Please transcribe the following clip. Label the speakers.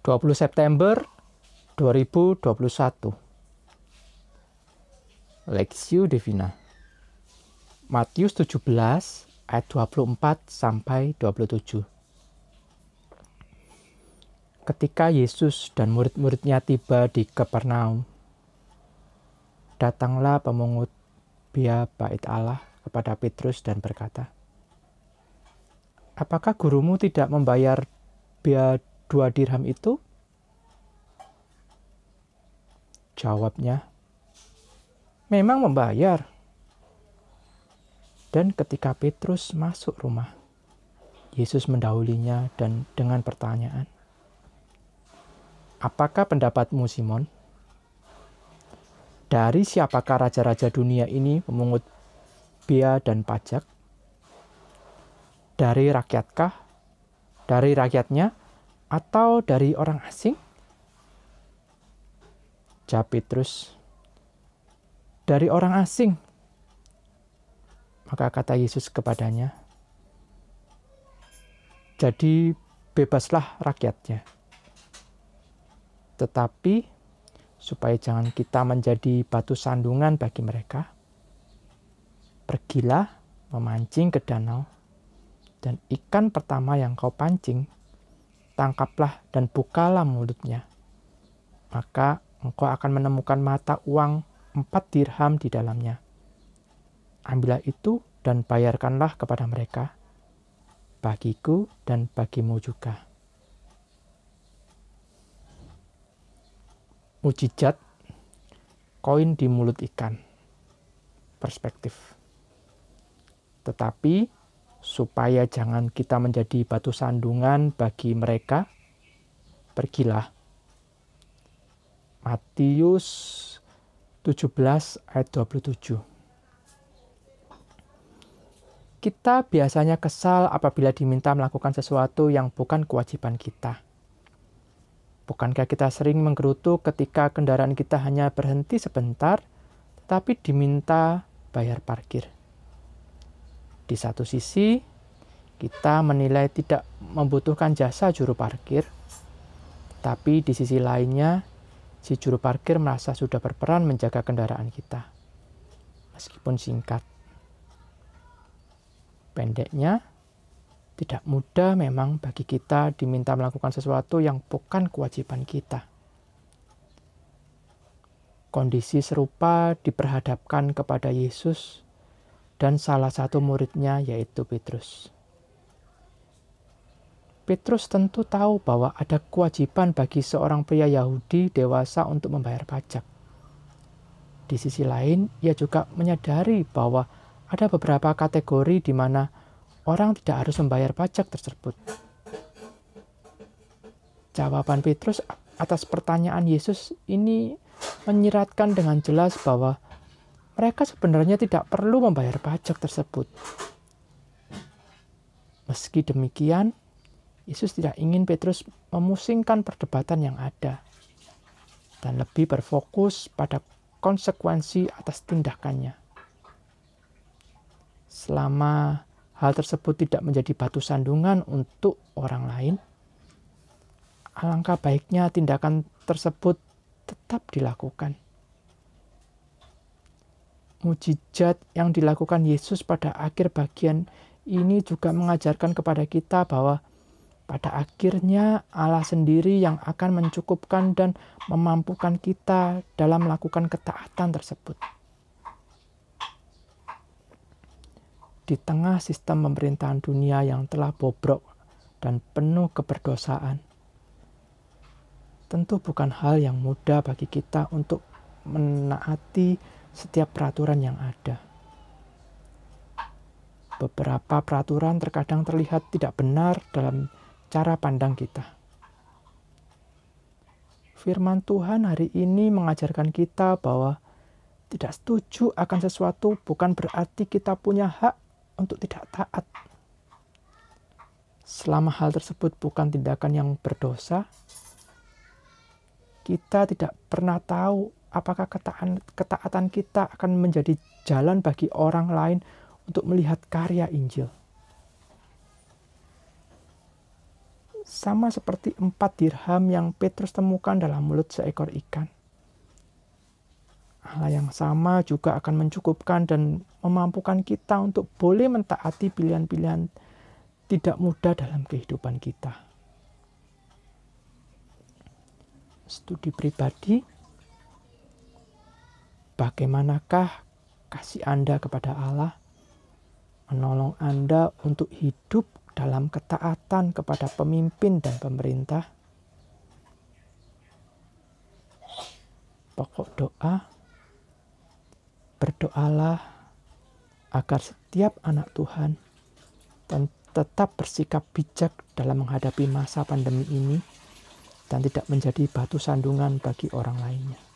Speaker 1: 20 September 2021 Lexio Divina. Matius 17 ayat 24 sampai 27 Ketika Yesus dan murid-muridnya tiba di Kapernaum datanglah pemungut biaya bait Allah kepada Petrus dan berkata Apakah gurumu tidak membayar biaya dua dirham itu? Jawabnya, memang membayar. Dan ketika Petrus masuk rumah, Yesus mendahulinya dan dengan pertanyaan, Apakah pendapatmu Simon? Dari siapakah raja-raja dunia ini memungut biaya dan pajak? Dari rakyatkah? Dari rakyatnya? Atau dari orang asing? Jawab Petrus, dari orang asing. Maka kata Yesus kepadanya, jadi bebaslah rakyatnya. Tetapi supaya jangan kita menjadi batu sandungan bagi mereka, pergilah memancing ke danau, dan ikan pertama yang kau pancing tangkaplah dan bukalah mulutnya. Maka engkau akan menemukan mata uang empat dirham di dalamnya. Ambillah itu dan bayarkanlah kepada mereka, bagiku dan bagimu juga. Mujizat koin di mulut ikan. Perspektif. Tetapi supaya jangan kita menjadi batu sandungan bagi mereka, pergilah. Matius 17 ayat 27. Kita biasanya kesal apabila diminta melakukan sesuatu yang bukan kewajiban kita. Bukankah kita sering menggerutu ketika kendaraan kita hanya berhenti sebentar, tetapi diminta bayar parkir? Di satu sisi, kita menilai tidak membutuhkan jasa juru parkir, tapi di sisi lainnya, si juru parkir merasa sudah berperan menjaga kendaraan kita, meskipun singkat. Pendeknya, tidak mudah memang bagi kita diminta melakukan sesuatu yang bukan kewajiban kita. Kondisi serupa diperhadapkan kepada Yesus dan salah satu muridnya yaitu Petrus. Petrus tentu tahu bahwa ada kewajiban bagi seorang pria Yahudi dewasa untuk membayar pajak. Di sisi lain, ia juga menyadari bahwa ada beberapa kategori di mana orang tidak harus membayar pajak tersebut. Jawaban Petrus atas pertanyaan Yesus ini menyiratkan dengan jelas bahwa mereka sebenarnya tidak perlu membayar pajak tersebut. Meski demikian, Yesus tidak ingin Petrus memusingkan perdebatan yang ada dan lebih berfokus pada konsekuensi atas tindakannya. Selama hal tersebut tidak menjadi batu sandungan untuk orang lain, alangkah baiknya tindakan tersebut tetap dilakukan mujizat yang dilakukan Yesus pada akhir bagian ini juga mengajarkan kepada kita bahwa pada akhirnya Allah sendiri yang akan mencukupkan dan memampukan kita dalam melakukan ketaatan tersebut. Di tengah sistem pemerintahan dunia yang telah bobrok dan penuh keberdosaan, tentu bukan hal yang mudah bagi kita untuk menaati setiap peraturan yang ada. Beberapa peraturan terkadang terlihat tidak benar dalam cara pandang kita. Firman Tuhan hari ini mengajarkan kita bahwa tidak setuju akan sesuatu bukan berarti kita punya hak untuk tidak taat. Selama hal tersebut bukan tindakan yang berdosa, kita tidak pernah tahu apakah ketaatan, ketaatan kita akan menjadi jalan bagi orang lain untuk melihat karya Injil. sama seperti empat dirham yang Petrus temukan dalam mulut seekor ikan. Allah yang sama juga akan mencukupkan dan memampukan kita untuk boleh mentaati pilihan-pilihan tidak mudah dalam kehidupan kita. Studi pribadi, bagaimanakah kasih Anda kepada Allah menolong Anda untuk hidup dalam ketaatan kepada pemimpin dan pemerintah? Pokok doa, berdoalah agar setiap anak Tuhan tetap bersikap bijak dalam menghadapi masa pandemi ini dan tidak menjadi batu sandungan bagi orang lainnya.